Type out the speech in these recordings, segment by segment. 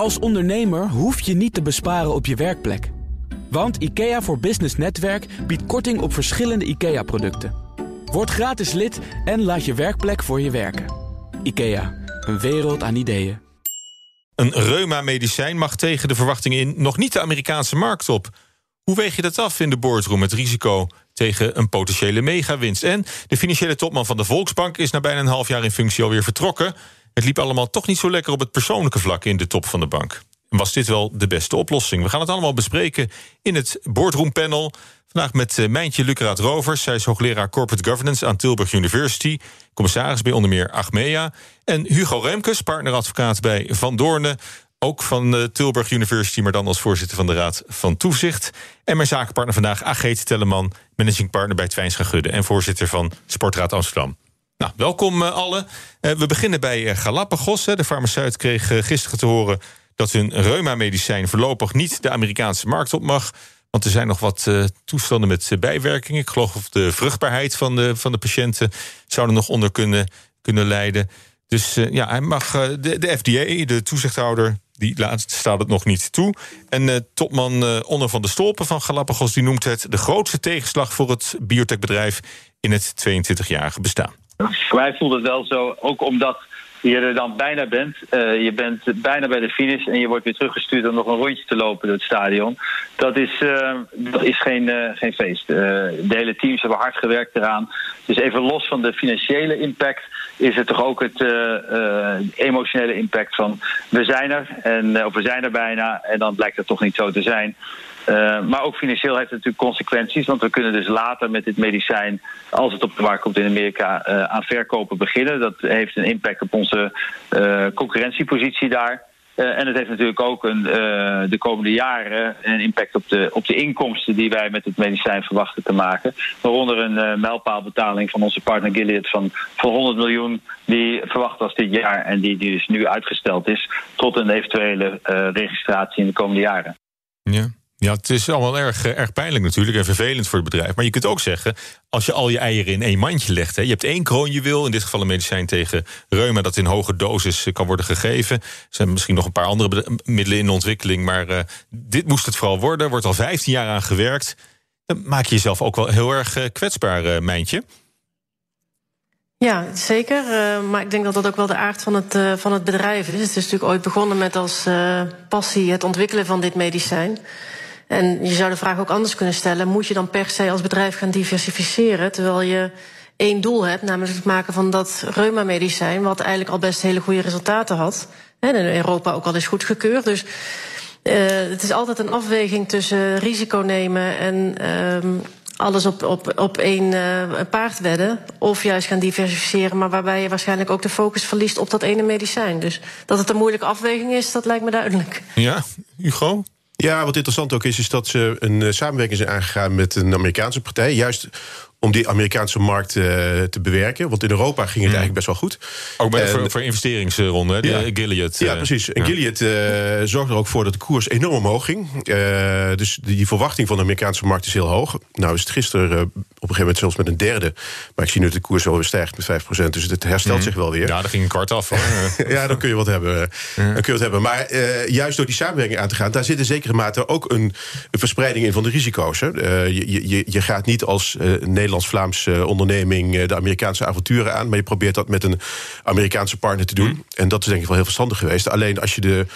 Als ondernemer hoef je niet te besparen op je werkplek. Want IKEA voor Business Netwerk biedt korting op verschillende IKEA-producten. Word gratis lid en laat je werkplek voor je werken. IKEA, een wereld aan ideeën. Een reuma-medicijn mag tegen de verwachtingen in nog niet de Amerikaanse markt op. Hoe weeg je dat af in de boardroom, het risico tegen een potentiële megawinst? En de financiële topman van de Volksbank is na bijna een half jaar in functie alweer vertrokken. Het liep allemaal toch niet zo lekker op het persoonlijke vlak in de top van de bank. Was dit wel de beste oplossing? We gaan het allemaal bespreken in het boardroom panel. Vandaag met eh, Mijntje Lucraat Rovers. Zij is hoogleraar Corporate Governance aan Tilburg University. Commissaris bij onder meer Achmea. En Hugo Remkes, partneradvocaat bij Van Doornen. Ook van uh, Tilburg University, maar dan als voorzitter van de Raad van Toezicht. En mijn zakenpartner vandaag, Ageet Telleman, managing partner bij Twijns Gudde en voorzitter van Sportraad Amsterdam. Nou, welkom uh, allen. Uh, we beginnen bij Galapagos. De farmaceut kreeg gisteren te horen dat hun reuma-medicijn voorlopig niet de Amerikaanse markt op mag. Want er zijn nog wat toestanden met bijwerkingen. Ik geloof of de vruchtbaarheid van de, van de patiënten zou er nog onder kunnen, kunnen leiden. Dus ja, hij mag de, de FDA, de toezichthouder, die laat, staat het nog niet toe. En uh, topman uh, van der Stolpen van Galapagos... die noemt het de grootste tegenslag voor het biotechbedrijf... in het 22-jarige bestaan. Mij voelt het wel zo, ook omdat je er dan bijna bent. Uh, je bent bijna bij de finish en je wordt weer teruggestuurd om nog een rondje te lopen door het stadion. Dat is, uh, dat is geen, uh, geen feest. de hele teams hebben hard gewerkt eraan. Dus even los van de financiële impact is het toch ook het emotionele impact van we zijn er en of we zijn er bijna en dan blijkt het toch niet zo te zijn. Uh, maar ook financieel heeft het natuurlijk consequenties. Want we kunnen dus later met dit medicijn, als het op de markt komt in Amerika, uh, aan verkopen beginnen. Dat heeft een impact op onze uh, concurrentiepositie daar. en het heeft natuurlijk ook een, de komende jaren een impact op de, op de inkomsten die wij met het medicijn verwachten te maken. Waaronder een mijlpaalbetaling van onze partner Gilead van, van 100 miljoen, die verwacht was dit jaar en die, die dus nu uitgesteld is tot een eventuele registratie in de komende jaren. Ja. Ja, het is allemaal erg, erg pijnlijk natuurlijk en vervelend voor het bedrijf. Maar je kunt ook zeggen, als je al je eieren in één mandje legt... Hè, je hebt één kroonjuweel, in dit geval een medicijn tegen reuma... dat in hoge dosis kan worden gegeven. Er zijn misschien nog een paar andere middelen in ontwikkeling... maar uh, dit moest het vooral worden, wordt al 15 jaar aan gewerkt. Dan maak je jezelf ook wel heel erg kwetsbaar, uh, Mijntje. Ja, zeker. Maar ik denk dat dat ook wel de aard van het, van het bedrijf is. Het is natuurlijk ooit begonnen met als passie het ontwikkelen van dit medicijn. En je zou de vraag ook anders kunnen stellen: moet je dan per se als bedrijf gaan diversificeren terwijl je één doel hebt, namelijk het maken van dat reuma-medicijn, wat eigenlijk al best hele goede resultaten had. En in Europa ook al is goedgekeurd. Dus uh, het is altijd een afweging tussen risico nemen en uh, alles op, op, op één uh, paard wedden. Of juist gaan diversificeren, maar waarbij je waarschijnlijk ook de focus verliest op dat ene medicijn. Dus dat het een moeilijke afweging is, dat lijkt me duidelijk. Ja, Hugo? Ja, wat interessant ook is, is dat ze een uh, samenwerking zijn aangegaan met een Amerikaanse partij. Juist om die Amerikaanse markt uh, te bewerken. Want in Europa ging het mm. eigenlijk best wel goed. Ook bij, en, voor, voor investeringsronde, de ja, Gilead. Ja, precies. En ja. Gilead uh, zorgde er ook voor dat de koers enorm omhoog ging. Uh, dus die verwachting van de Amerikaanse markt is heel hoog. Nou is het gisteren op een gegeven moment zelfs met een derde. Maar ik zie nu dat de koers alweer stijgt met 5%. Dus het herstelt mm. zich wel weer. Ja, dat ging een kwart af. ja, dan kun je wat hebben. Dan kun je wat hebben. Maar juist door die samenwerking aan te gaan... daar zit in zekere mate ook een, een verspreiding in van de risico's. Hè. Je, je, je, gaat niet als Nederland Nederlands-Vlaamse onderneming de Amerikaanse avonturen aan. Maar je probeert dat met een Amerikaanse partner te doen. Mm. En dat is denk ik wel heel verstandig geweest. Alleen als je de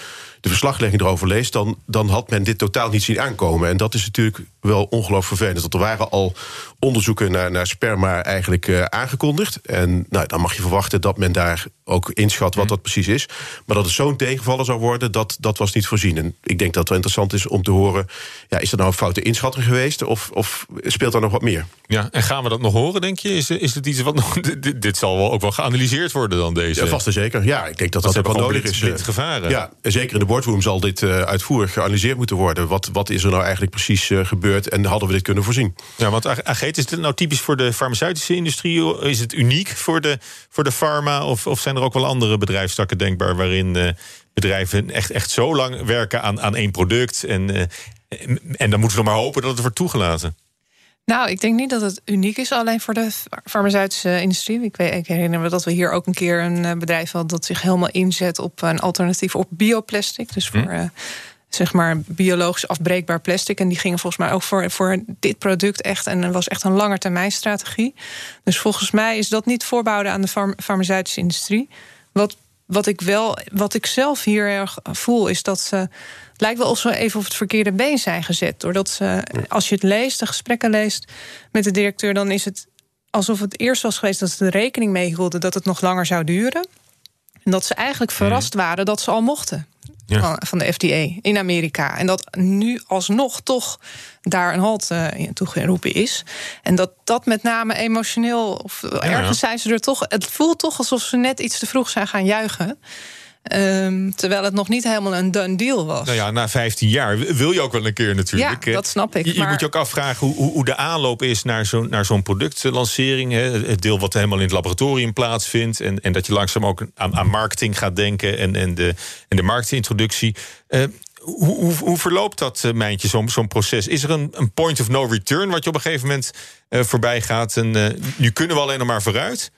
de verslaglegging erover leest, dan, dan had men dit totaal niet zien aankomen. En dat is natuurlijk wel ongelooflijk vervelend. Want er waren al onderzoeken naar, naar sperma eigenlijk uh, aangekondigd. En nou, dan mag je verwachten dat men daar ook inschat wat dat precies is. Maar dat het zo'n tegenvaller zou worden, dat, dat was niet voorzien. En ik denk dat het wel interessant is om te horen... Ja, is er nou een foute inschatting geweest of, of speelt er nog wat meer? Ja, en gaan we dat nog horen, denk je? Is, is het iets wat nog... Dit, dit zal wel ook wel geanalyseerd worden dan, deze? Ja, vast en zeker. Ja, ik denk dat dat, dat ook wel nodig is. Blind gevaren. Ja, zeker in de boardroom zal dit uh, uitvoerig geanalyseerd moeten worden. Wat, wat is er nou eigenlijk precies uh, gebeurd en hadden we dit kunnen voorzien? Ja, want Ageet, is dit nou typisch voor de farmaceutische industrie? Is het uniek voor de, voor de pharma? Of, of zijn er ook wel andere bedrijfstakken denkbaar waarin uh, bedrijven echt, echt zo lang werken aan, aan één product? En, en dan moeten we maar hopen dat het wordt toegelaten. Nou, ik denk niet dat het uniek is alleen voor de farmaceutische industrie. Ik, weet, ik herinner me dat we hier ook een keer een eh, bedrijf hadden dat zich helemaal inzet op een alternatief op bioplastic. Dus voor hm. zeg maar biologisch afbreekbaar plastic. En die gingen volgens mij ook voor, voor dit product echt. En dat was echt een langetermijnstrategie. Dus volgens mij is dat niet voorbouwen aan de farmaceutische industrie. Wat wat ik wel, wat ik zelf hier erg voel, is dat ze. Het lijkt wel alsof ze even op het verkeerde been zijn gezet. Doordat ze, als je het leest, de gesprekken leest met de directeur, dan is het alsof het eerst was geweest dat ze er rekening mee hielden dat het nog langer zou duren. En dat ze eigenlijk verrast waren dat ze al mochten van, de FDA in Amerika. En dat nu alsnog toch daar een halt uh, toegeroepen is. En dat dat met name emotioneel, of ergens zijn ze er toch. Het voelt toch alsof ze net iets te vroeg zijn gaan juichen. Ehm, terwijl het nog niet helemaal een done deal was. Nou ja, na 15 jaar wil je ook wel een keer natuurlijk. Ja, dat snap ik. Je, je moet je ook afvragen hoe, hoe, de aanloop is naar zo'n naar zo'n productlancering. Hè. Het deel wat helemaal in het laboratorium plaatsvindt. En, en dat je langzaam ook aan, aan marketing gaat denken en, en, de, en de marktintroductie. Uh, hoe, hoe, hoe, verloopt dat, uh, Mijntje, zo'n proces? Is er een, een, point of no return wat je op een gegeven moment uh, voorbij gaat? En nu kunnen we alleen nog maar vooruit?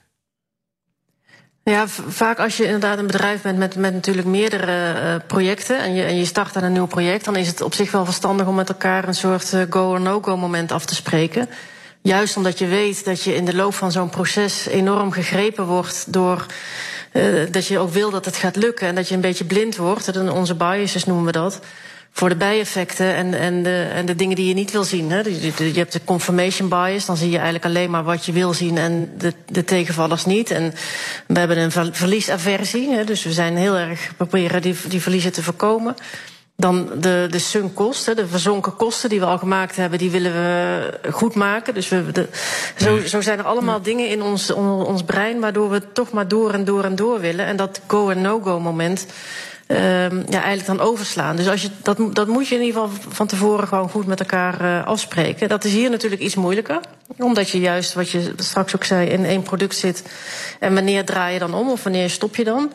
Ja, vaak als je inderdaad een bedrijf bent met, met natuurlijk meerdere uh, projecten en je, en je start aan een nieuw project, dan is het op zich wel verstandig om met elkaar een soort uh, go or no-go moment af te spreken. Juist omdat je weet dat je in de loop van zo'n proces enorm gegrepen wordt door uh, dat je ook wil dat het gaat lukken en dat je een beetje blind wordt. Onze biases noemen we dat voor de bijeffecten en, en, de, en de dingen die je niet wil zien. Hè. Je, je hebt de confirmation bias, dan zie je eigenlijk alleen maar wat je wil zien en de, de tegenvallers niet. En we hebben een verliesaversie, hè, dus we zijn heel erg proberen die, die verliezen te voorkomen. Dan de, de sunk kosten, de verzonken kosten die we al gemaakt hebben, die willen we goed maken. Dus we, de, zo, zo zijn er allemaal dingen in ons, ons brein waardoor we toch maar door en door en door willen. En dat go en no-go moment, ja, eigenlijk dan overslaan. Dus als je, dat, dat moet je in ieder geval van tevoren gewoon goed met elkaar uh, afspreken. Dat is hier natuurlijk iets moeilijker. Omdat je juist, wat je straks ook zei, in één product zit. En wanneer draai je dan om of wanneer stop je dan?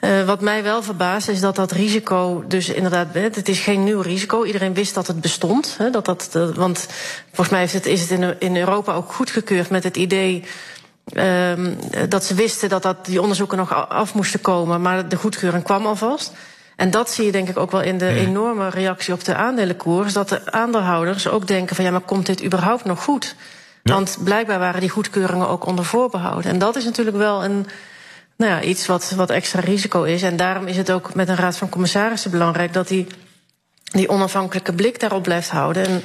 Uh, wat mij wel verbaast is dat dat risico, dus inderdaad, het is geen nieuw risico. Iedereen wist dat het bestond. Hè, dat dat, want volgens mij is het, is het in, in Europa ook goedgekeurd met het idee Um, dat ze wisten dat, dat die onderzoeken nog af moesten komen, maar de goedkeuring kwam alvast. En dat zie je denk ik ook wel in de enorme reactie op de aandelenkoers. Dat de aandeelhouders ook denken van ja, maar komt dit überhaupt nog goed? Want blijkbaar waren die goedkeuringen ook onder voorbehouden. En dat is natuurlijk wel een, nou ja, iets wat, wat extra risico is. En daarom is het ook met een raad van commissarissen belangrijk dat die, die onafhankelijke blik daarop blijft houden. En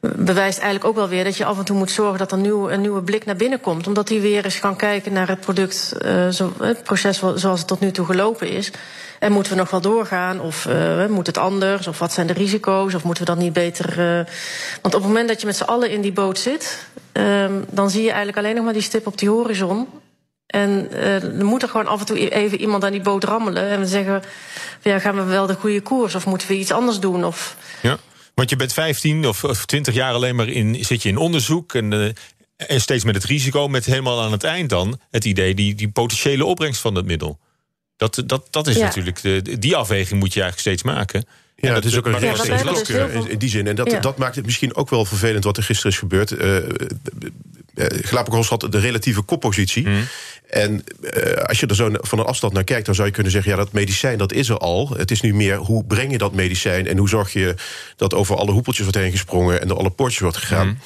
bewijst eigenlijk ook wel weer dat je af en toe moet zorgen dat er nieuw, een nieuwe blik naar binnen komt. Omdat die weer eens kan kijken naar het product, uh, zo, het proces zoals het tot nu toe gelopen is. En moeten we nog wel doorgaan? Of uh, moet het anders? Of wat zijn de risico's? Of moeten we dat niet beter. Want op het moment dat je met z'n allen in die boot zit, um, dan zie je eigenlijk alleen nog maar die stip op die horizon. En uh, moet er gewoon af en toe even iemand aan die boot rammelen. En we zeggen: ja, gaan we wel de goede koers? Of moeten we iets anders doen? Of... Ja. Want je bent 15 of, of 20 jaar alleen maar in, zit je in onderzoek en, uh, en steeds met het risico, met helemaal aan het eind dan het idee, die, die potentiële opbrengst van het middel. Dat, dat, dat is natuurlijk, de, die afweging moet je eigenlijk steeds maken. Ja, dat is ook een ja, in die zin. En dat, dat maakt het misschien ook wel vervelend wat er gisteren is gebeurd. Uh, Galapagos had de relatieve koppositie. Mm. En uh, als je er zo van een afstand naar kijkt, dan zou je kunnen zeggen: ja, dat medicijn dat is er al. Het is nu meer hoe breng je dat medicijn en hoe zorg je dat over alle hoepeltjes wordt heen gesprongen en door alle poortjes wordt gegaan. Mm.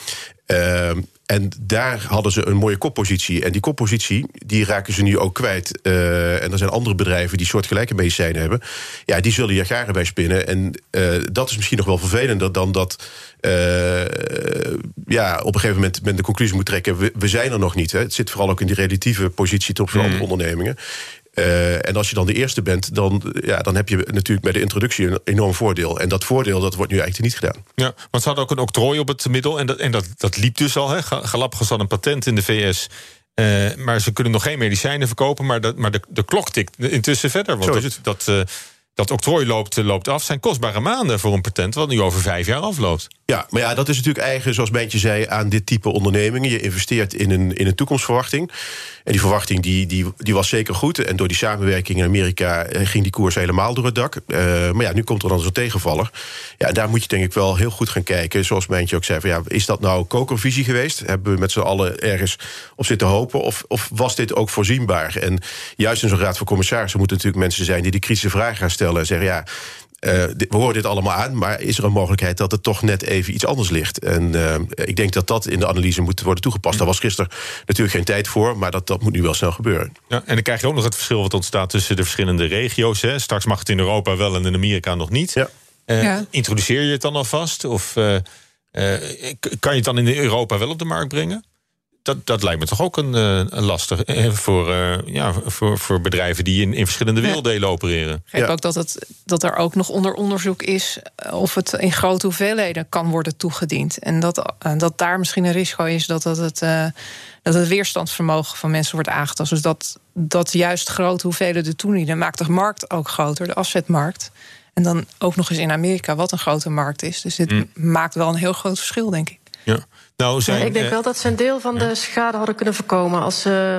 Uh, en daar hadden ze een mooie koppositie. En die koppositie, die raken ze nu ook kwijt. Uh, en er zijn andere bedrijven die soortgelijke medicijnen hebben. Ja, die zullen hier garen bij spinnen. En uh, dat is misschien nog wel vervelender dan dat... Uh, ja, op een gegeven moment men de conclusie moet trekken... we, we zijn er nog niet. Hè. Het zit vooral ook in die relatieve positie ten opzichte van mm. andere ondernemingen. Uh, en als je dan de eerste bent, dan, ja, dan heb je natuurlijk bij de introductie een enorm voordeel. En dat voordeel dat wordt nu eigenlijk niet gedaan. Ja, want ze hadden ook een octrooi op het middel. En dat, en dat, dat liep dus al. Hè. Galapagos had een patent in de VS. Uh, eh, maar ze kunnen nog geen medicijnen verkopen. Maar, dat, maar de, de klok tikt intussen verder. Want Zo is het. dat, uh, dat octrooi loopt, loopt af. zijn kostbare maanden voor een patent... wat nu over vijf jaar afloopt. Ja, maar ja, dat is natuurlijk eigen, zoals Bentje zei, aan dit type ondernemingen. Je investeert in een, in een toekomstverwachting. En die verwachting die, die, die was zeker goed. En door die samenwerking in Amerika eh, ging die koers helemaal door het dak. Uh, maar ja, nu komt er dan zo'n tegenvaller. Ja, en daar moet je denk ik wel heel goed gaan kijken. Zoals Bentje ook zei, ja, is dat nou kokervisie geweest? Hebben we met z'n allen ergens op zitten hopen? Of, of was dit ook voorzienbaar? En juist in zo'n raad van commissarissen moeten natuurlijk mensen zijn... die de kritische vragen gaan stellen en zeggen... ja, uh, we horen dit allemaal aan, maar is er een mogelijkheid dat het toch net even iets anders ligt? En uh, ik denk dat dat in de analyse moet worden toegepast. Daar was gisteren natuurlijk geen tijd voor, maar dat, dat moet nu wel snel gebeuren. Ja, en dan krijg je ook nog het verschil wat ontstaat tussen de verschillende regio's. Hè. Straks mag het in Europa wel en in Amerika nog niet. Ja. Uh, ja. Introduceer je het dan alvast? Of kan je het dan in Europa wel op de markt brengen? Dat, dat lijkt me toch ook een, eh, een lastig eh, voor, uh, ja, voor, voor bedrijven die in, in verschillende werelddelen opereren. Ik begrijp ook dat, het, dat er ook nog onder onderzoek is of het in grote hoeveelheden kan worden toegediend. En dat, dat daar misschien een risico is dat, dat, het, dat het weerstandsvermogen van mensen wordt aangetast. Dus dat, dat juist grote hoeveelheden toedienen maakt de markt ook groter, de afzetmarkt. En dan ook nog eens in Amerika, wat een grote markt is. Dus dit mm. maakt wel een heel groot verschil, denk ik. Ja. Nou, zijn, ik denk wel dat ze een deel van de schade hadden kunnen voorkomen. Als, uh,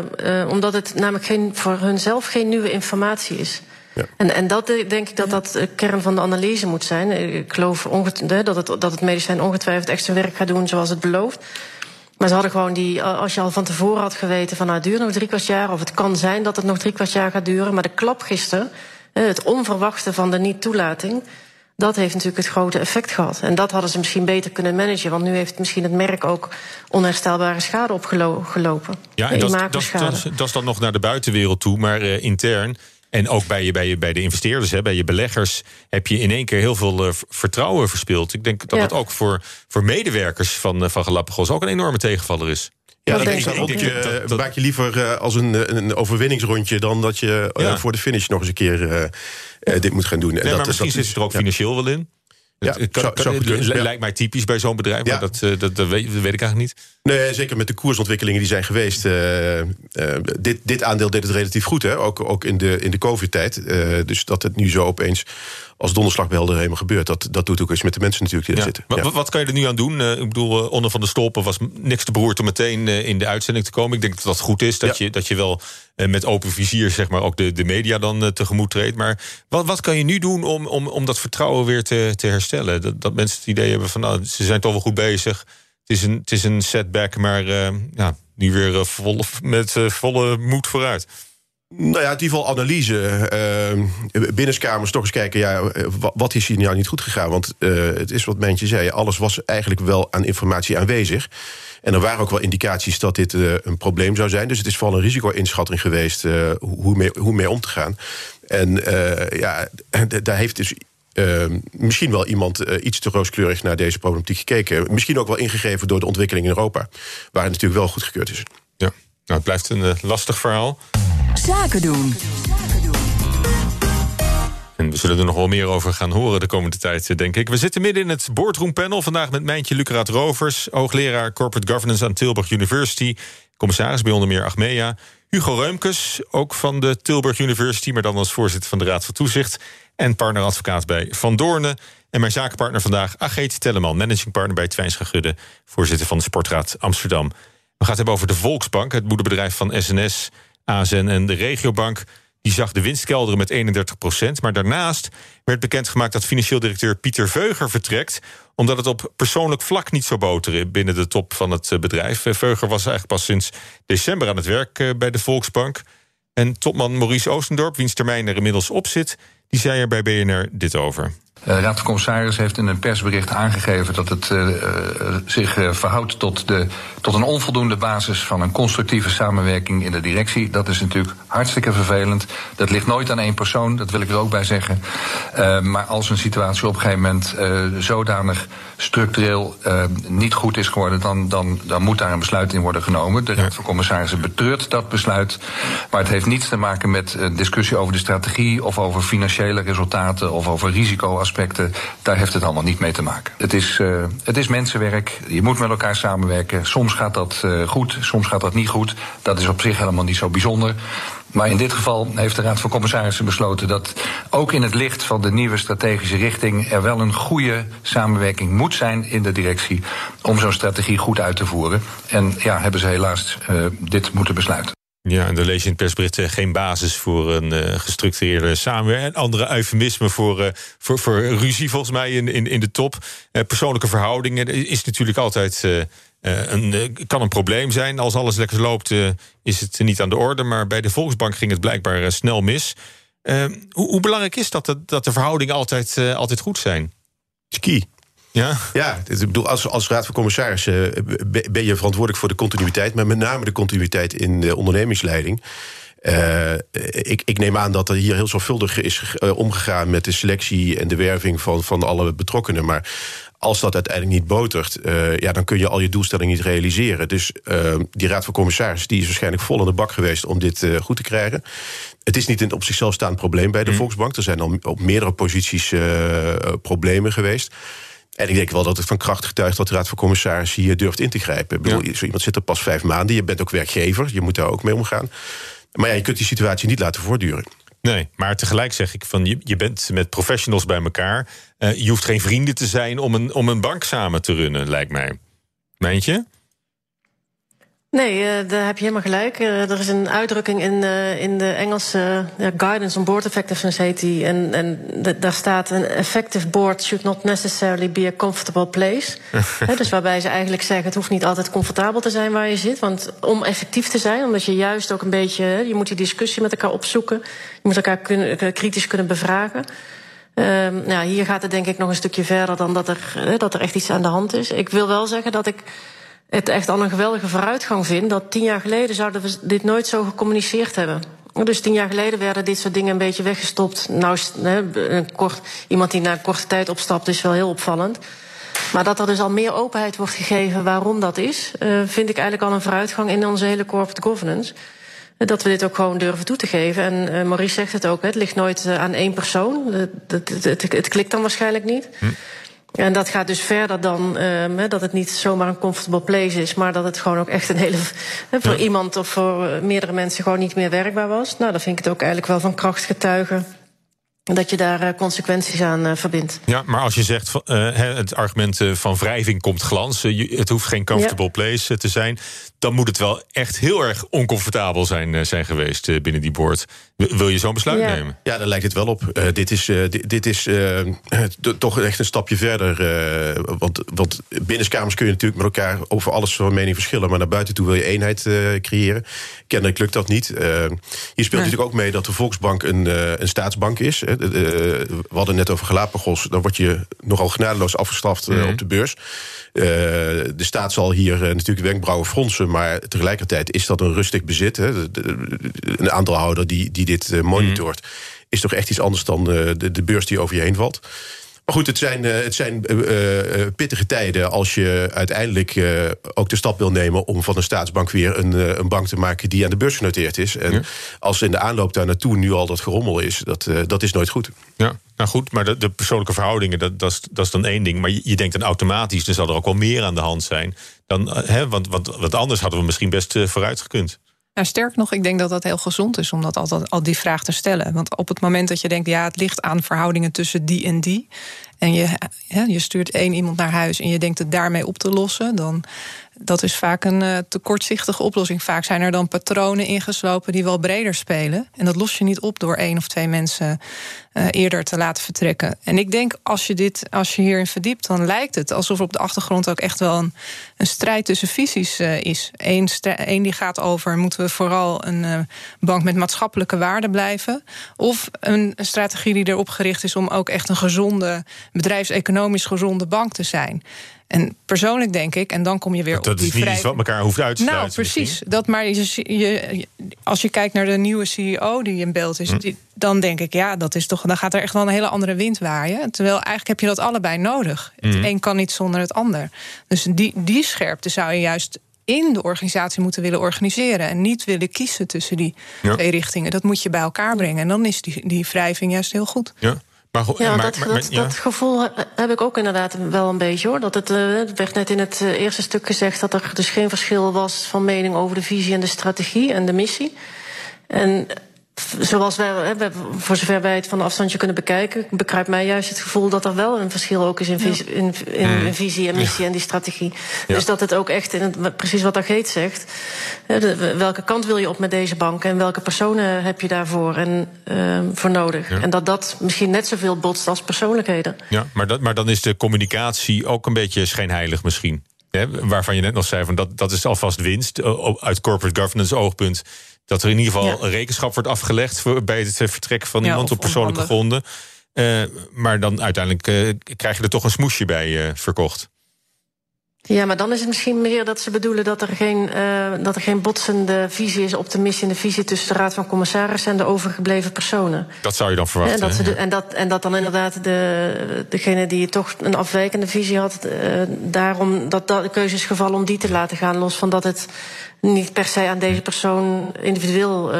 omdat het namelijk geen, voor hunzelf geen nieuwe informatie is. Ja. En, en dat denk ik dat dat de kern van de analyse moet zijn. Ik geloof dat het, dat het medicijn ongetwijfeld echt zijn werk gaat doen zoals het belooft. Maar ze hadden gewoon die, als je al van tevoren had geweten van nou het duurt nog drie kwart jaar, of het kan zijn dat het nog drie kwart jaar gaat duren. Maar de klap gisteren, het onverwachte van de niet-toelating, dat heeft natuurlijk het grote effect gehad. En dat hadden ze misschien beter kunnen managen. Want nu heeft misschien het merk ook onherstelbare schade opgelopen. Ja, en dat, dat, dat, dat, is dan nog naar de buitenwereld toe. Maar uh, intern en ook bij, je, bij, je, bij de investeerders, hè, bij je beleggers, heb je in één keer heel veel uh, vertrouwen verspild. Ik denk dat ja. dat ook voor, voor medewerkers van, uh, van Galapagos ook een enorme tegenvaller is. Ja, ik, denk, denk, je, dat, maak je liever uh, als een, een overwinningsrondje dan dat je ja. voor de finish nog eens een keer uh, dit moet gaan doen. Nee, en dat, maar misschien zit het er ook financieel wel in. Ja, het, kan, lijkt mij typisch bij zo'n bedrijf, maar dat, dat, dat, weet, dat, weet, ik eigenlijk niet. Nee, zeker met de koersontwikkelingen die zijn geweest. Uh, uh, dit, dit aandeel deed het relatief goed, hè? Ook, ook in de, in de COVID-tijd. Uh, dus dat het nu zo opeens als donderslag bij helemaal gebeurt. Dat, dat doet ook eens met de mensen natuurlijk die zitten. Wat, wat, kan je er nu aan doen? Uh, ik bedoel, uh, Onne van de Stolpen was niks te beroerd om meteen uh, in de uitzending te komen. Ik denk dat dat goed is, dat, je, dat je wel met open vizier zeg maar, ook de, de media dan tegemoet treedt. Maar wat, wat kan je nu doen om, om, om dat vertrouwen weer te, te herstellen? Dat, dat mensen het idee hebben van nou, ze zijn toch wel goed bezig. Het is een, het is een setback, maar ja, nu weer vol, met volle moed vooruit. Nou ja, in ieder geval analyse. Uh, binnenskamers toch eens kijken, ja, wat is hier nou niet goed gegaan? Want uh, het is wat Mentje zei, alles was eigenlijk wel aan informatie aanwezig. En er waren ook wel indicaties dat dit uh, een probleem zou zijn. Dus het is vooral een risico-inschatting geweest hoe, mee, hoe mee om te gaan. En ja, daar heeft dus misschien wel iemand iets te rooskleurig naar deze problematiek gekeken. Misschien ook wel ingegeven door de ontwikkeling in Europa, waar het natuurlijk wel goedgekeurd is. Ja, nou, het blijft een lastig verhaal. Zaken doen. En we zullen er nog wel meer over gaan horen de komende tijd, denk ik. We zitten midden in het boardroom panel. Vandaag met Mijntje Lucraat Rovers, hoogleraar Corporate Governance aan Tilburg University. Commissaris bij onder meer Achmea. Hugo Reumkes, ook van de Tilburg University, maar dan als voorzitter van de Raad van Toezicht. En partneradvocaat bij Van Doornen. En mijn zakenpartner vandaag, Ageet Telleman, managing partner bij Twijns Gudde, voorzitter van de Sportraad Amsterdam. We gaan het hebben over de Volksbank, het moederbedrijf van SNS. ASN en de regiobank die zag de winst kelderen met 31 procent. Maar daarnaast werd bekendgemaakt dat financieel directeur Pieter Veuger vertrekt. omdat het op persoonlijk vlak niet zou boteren binnen de top van het eh, bedrijf. Eh, Veuger was eigenlijk pas sinds december aan het werk eh, bij de Volksbank. En topman Maurice Oostendorp, wiens termijn er inmiddels op zit, die zei er bij BNR dit over. De Raad van Commissaris heeft in een persbericht aangegeven dat het uh, zich uh, verhoudt tot, de, tot een onvoldoende basis van een constructieve samenwerking in de directie. Dat is natuurlijk hartstikke vervelend. Dat ligt nooit aan één persoon, dat wil ik er ook bij zeggen. Uh, maar als een situatie op een gegeven moment zodanig structureel niet goed is geworden, dan, dan, dan moet daar een besluit in worden genomen. De Raad van Commissarissen betreurt dat besluit. Maar het heeft niets te maken met een discussie over de strategie of over financiële resultaten of over risicoaspecten aspecten, daar heeft het allemaal niet mee te maken. Het is, uh, het is mensenwerk, je moet met elkaar samenwerken. Soms gaat dat uh, goed, soms gaat dat niet goed. Dat is op zich helemaal niet zo bijzonder. Maar in dit geval heeft de Raad van Commissarissen besloten dat ook in het licht van de nieuwe strategische richting er wel een goede samenwerking moet zijn in de directie om zo'n strategie goed uit te voeren. En ja, hebben ze helaas uh, dit moeten besluiten. Ja, en dan lees je in het persbericht uh, geen basis voor een uh, gestructureerde samenwerking. En andere eufemismen voor, uh, voor, voor ruzie, volgens mij, in, in, in de top. persoonlijke verhoudingen is natuurlijk altijd. een, kan een probleem zijn. Als alles lekker loopt, is het niet aan de orde. Maar bij de Volksbank ging het blijkbaar snel mis. Hoe, hoe, belangrijk is dat, dat, dat de verhoudingen altijd, altijd goed zijn? Ski. Ja, ja ik bedoel, als, als raad van commissarissen eh, ben je verantwoordelijk voor de continuïteit, maar met name de continuïteit in de ondernemingsleiding. Uh, ik, ik, neem aan dat er hier heel zorgvuldig is uh, omgegaan met de selectie en de werving van, van alle betrokkenen. Maar als dat uiteindelijk niet botert, uh, ja, dan kun je al je doelstellingen niet realiseren. Dus die raad van commissarissen die is waarschijnlijk vol in de bak geweest om dit goed te krijgen. Het is niet een op zichzelf staand probleem bij de mm. Volksbank. Er zijn al op meerdere posities problemen geweest. En ik denk wel dat het van kracht getuigt dat de Raad van Commissarissen hier durft in te grijpen. Ik bedoel, Zo iemand zit er pas vijf maanden, je bent ook werkgever, je moet daar ook mee omgaan. Maar ja, je kunt die situatie niet laten voortduren. Nee, maar tegelijk zeg ik van je, je bent met professionals bij elkaar. Uh, je hoeft geen vrienden te zijn om een, om een bank samen te runnen, lijkt mij. Meent je? Nee, uh, daar heb je helemaal gelijk. Uh, er is een uitdrukking in, uh, in de Engelse Guidance on Board Effectiveness heet die. En, en daar staat: een effective board should not necessarily be a comfortable place. He, dus waarbij ze eigenlijk zeggen: het hoeft niet altijd comfortabel te zijn waar je zit. Want om effectief te zijn, omdat je juist ook een beetje, je moet die discussie met elkaar opzoeken. Je moet elkaar kunnen, kritisch kunnen bevragen. Uh, ja, hier gaat het denk ik nog een stukje verder dan dat er, dat er echt iets aan de hand is. Ik wil wel zeggen dat ik het echt al een geweldige vooruitgang vind. Dat tien jaar geleden zouden we dit nooit zo gecommuniceerd hebben. Dus tien jaar geleden werden dit soort dingen een beetje weggestopt. Nou, een kort, iemand die na een korte tijd opstapt is wel heel opvallend. Maar dat er dus al meer openheid wordt gegeven waarom dat is, uh, vind ik eigenlijk al een vooruitgang in onze hele corporate governance. Dat we dit ook gewoon durven toe te geven. En uh, Maurice zegt het ook, het ligt nooit aan één persoon. Het, klikt dan waarschijnlijk niet. Hm. En dat gaat dus verder dan um, dat het niet zomaar een comfortable place is, maar dat het gewoon ook echt een hele. voor iemand of voor meerdere mensen gewoon niet meer werkbaar was. Nou, dan vind ik het ook eigenlijk wel van kracht getuigen dat je daar uh, consequenties aan uh, verbindt. Ja, maar als je zegt uh, het argument van wrijving komt glans, het hoeft geen comfortable ja. place te zijn, dan moet het wel echt heel erg oncomfortabel zijn, zijn geweest binnen die board. Wil je zo'n besluit ja. nemen? Ja, daar lijkt het wel op. dit is, dit, dit, is toch echt een stapje verder. want, want binnenskamers kun je natuurlijk met elkaar over alles van mening verschillen, maar naar buiten toe wil je eenheid creëren. Kennelijk lukt dat niet. hier speelt natuurlijk ook mee dat de Volksbank een, een staatsbank is. Eh, we hadden net over Galapagos. Dan word je nogal genadeloos afgestraft mm -hmm. op de beurs. Uh, de staat zal hier uh, natuurlijk wenkbrauwen fronsen, maar tegelijkertijd is dat een rustig bezit. Hè. De, de, een aandeelhouder die, die dit monitort, mm -hmm. is toch echt iets anders dan de, de beurs die over je heen valt. Maar goed, het zijn, uh, het zijn uh, uh, pittige tijden als je uiteindelijk ook de stap wil nemen om van een staatsbank weer een, een bank te maken die aan de beurs genoteerd is. En ja. als in de aanloop daar naartoe nu al dat gerommel is, dat, dat is nooit goed. Ja. Nou goed, maar de, de persoonlijke verhoudingen, dat, dat, is, dat is dan één ding. Maar je, je denkt dan automatisch, er zal er ook wel meer aan de hand zijn. Dan, hè, want, want, want anders hadden we misschien best vooruit gekund. Nou, sterk nog, ik denk dat dat heel gezond is om dat altijd al die vraag te stellen. Want op het moment dat je denkt, ja, het ligt aan verhoudingen tussen die en die. En je, je stuurt één iemand naar huis en je denkt het daarmee op te lossen, dan dat is vaak een uh, te kortzichtige oplossing. Vaak zijn er dan patronen ingeslopen die wel breder spelen. En dat los je niet op door één of twee mensen uh, eerder te laten vertrekken. En ik denk, als je, dit, als je hierin verdiept, dan lijkt het alsof er op de achtergrond ook echt wel een, een strijd tussen visies uh, is. Eén die gaat over: moeten we vooral een bank met maatschappelijke waarden blijven? Of een strategie die erop gericht is om ook echt een gezonde, bedrijfseconomisch gezonde bank te zijn. En persoonlijk denk ik, en dan kom je weer dat op die is niet iets wat elkaar hoeft uit te. Nou, precies. Dat, maar je, je, als je kijkt naar de nieuwe CEO die in beeld is, hm. die, dan denk ik, ja, dat is toch, dan gaat er echt wel een hele andere wind waaien. Terwijl eigenlijk heb je dat allebei nodig. Hm. Het een kan niet zonder het ander. Dus die, die scherpte zou je juist in de organisatie moeten willen organiseren. En niet willen kiezen tussen die ja. twee richtingen. Dat moet je bij elkaar brengen. En dan is die, die wrijving juist heel goed. Ja. Maar, ja, maar, dat, maar, dat, ja. dat, gevoel heb ik ook inderdaad wel een beetje hoor. Dat het, het werd net in het uh, eerste stuk gezegd dat er dus geen verschil was van mening over de visie en de strategie en de missie. En zoals wij, voor zover wij het van afstandje kunnen bekijken, bekruipt mij juist het gevoel dat er wel een verschil ook is in, visie, in, in, mm. visie en missie en die strategie. Dus dat het ook echt, in het, precies wat Ageet zegt, welke kant wil je op met deze bank en welke personen heb je daarvoor en, uh, voor nodig. En dat dat misschien net zoveel botst als persoonlijkheden. Ja, maar, dat, maar dan is de communicatie ook een beetje schijnheilig misschien. Hè, waarvan je net nog zei, van dat, dat is alvast winst uit corporate governance oogpunt dat er in ieder geval rekenschap wordt afgelegd voor, bij het vertrek van iemand op persoonlijke gronden. Uh, maar dan uiteindelijk uh, krijg je er toch een smoesje bij uh, verkocht. Ja, maar dan is het misschien meer dat ze bedoelen dat er geen, uh, dat er geen botsende visie is op de missie en de visie tussen de Raad van Commissarissen en de overgebleven personen. Dat zou je dan verwachten. En dat, ze de, en dat, en dat dan inderdaad de, degene die toch een afwijkende visie had, uh, daarom dat, dat de keuze is gevallen om die te laten gaan, los van dat het niet per se aan deze persoon individueel uh,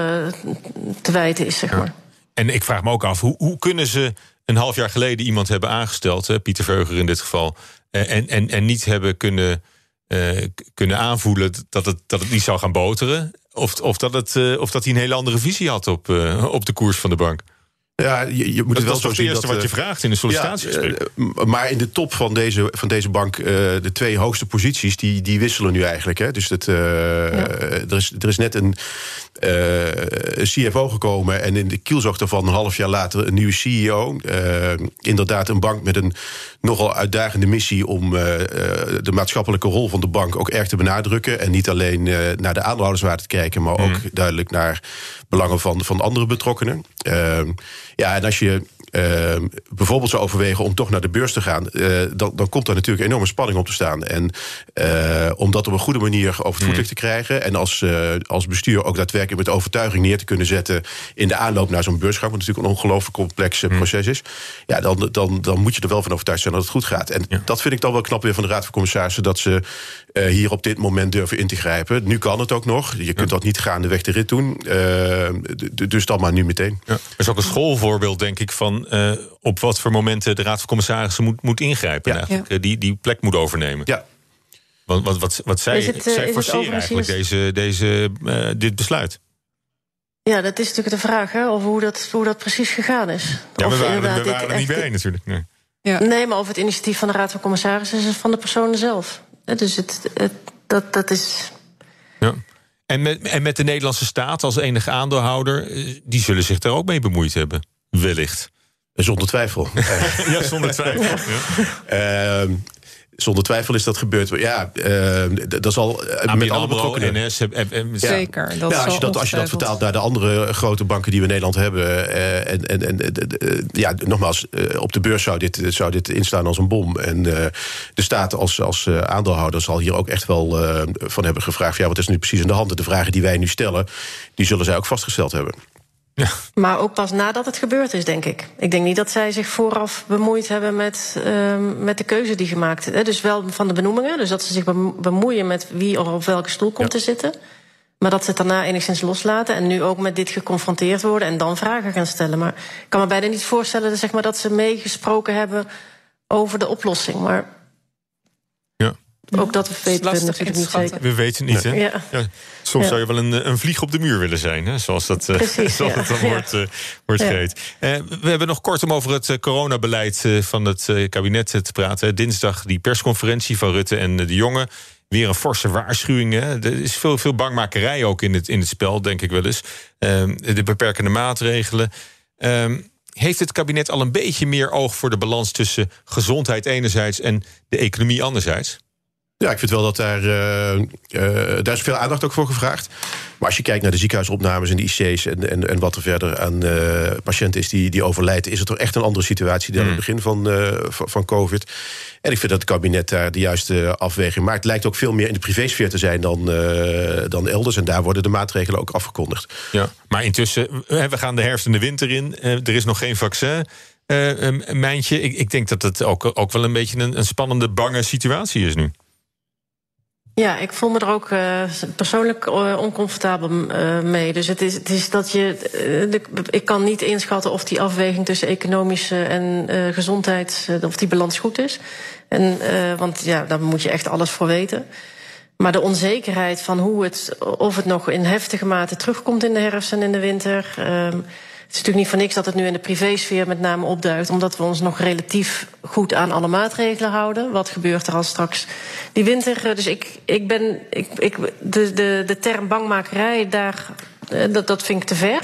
te wijten is, zeg ja. maar. En ik vraag me ook af, hoe, hoe kunnen ze een half jaar geleden iemand hebben aangesteld, hè, Pieter Veuger in dit geval, en, en, en niet hebben kunnen, uh, kunnen aanvoelen dat het, dat het niet zou gaan boteren? Of, of, dat het, uh, of dat hij een hele andere visie had op, uh, op de koers van de bank? Ja, je, je moet dat het wel is het zien eerste dat, wat je vraagt in een sollicitatiegesprek. Ja, maar in de top van deze, van deze bank, uh, de twee hoogste posities, die, die wisselen nu eigenlijk. Hè. Dus dat, uh, ja. er, is, er is net een uh, CFO gekomen en in de kielzog daarvan een half jaar later een nieuwe CEO. inderdaad, een bank met een nogal uitdagende missie om de maatschappelijke rol van de bank ook erg te benadrukken. En niet alleen naar de aandeelhouderswaarde te kijken, maar ook mm. duidelijk naar belangen van, van andere betrokkenen. Ja, en als je uh, bijvoorbeeld zou overwegen om toch naar de beurs te gaan, uh, dan, dan komt daar natuurlijk enorme spanning op te staan. En uh, om dat op een goede manier over het voetlicht te krijgen en als, als bestuur ook daadwerkelijk met overtuiging neer te kunnen zetten in de aanloop naar zo'n beursgang, wat natuurlijk een ongelooflijk complex mm. proces is, ja, dan, dan, dan moet je er wel van overtuigd zijn dat het goed gaat. En ja. dat vind ik dan wel knap weer van de Raad van Commissarissen, dat ze hier op dit moment durven in te grijpen. Nu kan het ook nog. Je kunt ja. dat niet gaandeweg de rit doen. dus dan maar nu meteen. Ja. Er is ook een schoolvoorbeeld, denk ik, van uh, op wat voor momenten de Raad van Commissarissen moet, moet ingrijpen. Ja. Eigenlijk, ja. die, die plek moet overnemen. Ja. Want wat, wat, wat zij, het, zij forceren eigenlijk deze, deze, uh, dit besluit. Ja, dat is natuurlijk de vraag, hè, over hoe dat, hoe dat precies gegaan is. Ja, we waren, we waren er niet bij natuurlijk. Nee. Ja. nee, maar over het initiatief van de Raad van Commissarissen is het van de personen zelf. Dus het, het, dat, dat is. Ja. En met, en met de Nederlandse staat als enige aandeelhouder, die zullen zich daar ook mee bemoeid hebben, wellicht. Zonder twijfel. ja, zonder twijfel. Ja. Uh, zonder twijfel is dat gebeurd. Ja, uh, dat zal uh, met alle betrokkenen. NS, Zeker. Ja. Dat ja, als, je dat, als je dat vertaalt naar de andere grote banken die we in Nederland hebben. Uh, en en, en ja, nogmaals, op de beurs zou dit, zou dit instaan als een bom. En de staat als, als aandeelhouder zal hier ook echt wel van hebben gevraagd. Ja, wat is nu precies aan de hand? De vragen die wij nu stellen, die zullen zij ook vastgesteld hebben. Ja. Maar ook pas nadat het gebeurd is, denk ik. Ik denk niet dat zij zich vooraf bemoeid hebben met, uh, met de keuze die gemaakt is. Dus wel van de benoemingen. Dus dat ze zich bemoeien met wie er op welke stoel komt ja. te zitten. Maar dat ze het daarna enigszins loslaten. En nu ook met dit geconfronteerd worden en dan vragen gaan stellen. Maar ik kan me bijna niet voorstellen zeg maar, dat ze meegesproken hebben over de oplossing. Maar ook dat weten we natuurlijk niet zeker. We weten niet, hè? Ja. Ja, soms ja. zou je wel een, een vlieg op de muur willen zijn, hè? zoals dat, Precies, zoals dat dan wordt, uh, wordt geheet. Uh, we hebben nog kort om over het coronabeleid van het kabinet te praten. Dinsdag die persconferentie van Rutte en de Jonge. Weer een forse waarschuwing. Hè? Er is veel, veel bangmakerij ook in het, in het spel, denk ik wel eens. Ehm, de beperkende maatregelen. Ehm, heeft het kabinet al een beetje meer oog voor de balans tussen gezondheid enerzijds en de economie anderzijds? Ja, ik vind wel dat daar, uh, uh, daar is veel aandacht ook voor gevraagd. Maar als je kijkt naar de ziekenhuisopnames en de IC's en, en, en wat er verder aan uh, patiënten is die, die overlijden, is het toch echt een andere situatie dan mm. het begin van, van COVID. En ik vind dat het kabinet daar de juiste afweging maakt. Het lijkt ook veel meer in de privésfeer te zijn dan, dan elders. En daar worden de maatregelen ook afgekondigd. Ja, maar intussen, we gaan de herfst en de winter in. er is nog geen vaccin. Mijntje, ik, ik denk dat het ook, ook wel een beetje een, een spannende, bange situatie is nu. Ja, ik voel me er ook uh, persoonlijk uh, oncomfortabel uh, mee. Dus het is, het is dat je. Ik kan niet inschatten of die afweging tussen economische en gezondheid. of die balans goed is. En, want ja, daar moet je echt alles voor weten. Maar de onzekerheid van hoe het, of het nog in heftige mate terugkomt in de herfst en in de winter. Het is natuurlijk niet voor niks dat het nu in de privésfeer met name opduikt, omdat we ons nog relatief goed aan alle maatregelen houden. Wat gebeurt er als straks die winter? Eh, dus ik, ik ben. Ik, ik, de, de, de term bangmakerij, daar, eh, dat, dat vind ik te ver.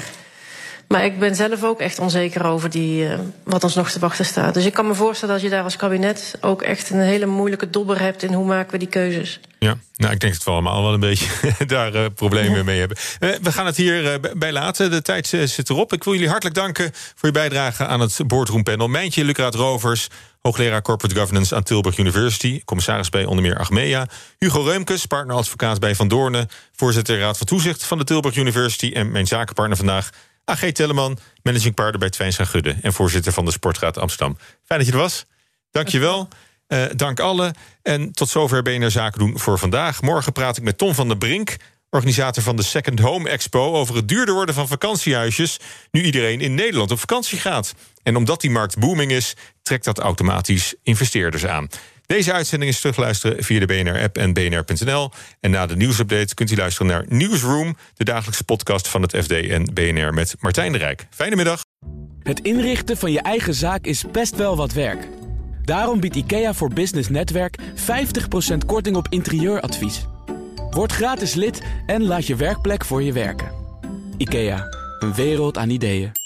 Maar ik ben zelf ook echt onzeker over die, uh, wat ons nog te wachten staat. Dus ik kan me voorstellen dat je daar als kabinet ook echt een hele moeilijke dobber hebt in hoe maken we die keuzes. Ja, nou, ik denk dat we allemaal wel een beetje daar uh, problemen mee hebben. Uh, we gaan het hier bij laten. De tijd zit erop. Ik wil jullie hartelijk danken voor je bijdrage aan het boardroom panel. Mijntje Lucraat Rovers, hoogleraar Corporate Governance aan Tilburg University, commissaris bij onder meer Achmea. Hugo Reumkes, partneradvocaat bij Van Doornen, voorzitter Raad van Toezicht van de Tilburg University en mijn zakenpartner vandaag. AG Telleman, managing partner bij Twijns Gudde... en voorzitter van de Sportraad Amsterdam. Fijn dat je er was. Dank je wel. Uh, dank allen. En tot zover BNR Zaken doen voor vandaag. Morgen praat ik met Tom van der Brink, organisator van de Second Home Expo... over het duurder worden van vakantiehuisjes... nu iedereen in Nederland op vakantie gaat. En omdat die markt booming is, trekt dat automatisch investeerders aan. Deze uitzending is terugluisteren via de BNR-app en bnr.nl. En na de nieuwsupdate kunt u luisteren naar Newsroom... de dagelijkse podcast van het FD en BNR met Martijn de Rijk. Fijne middag. Het inrichten van je eigen zaak is best wel wat werk. Daarom biedt IKEA voor Business Netwerk 50% korting op interieuradvies. Word gratis lid en laat je werkplek voor je werken. IKEA, een wereld aan ideeën.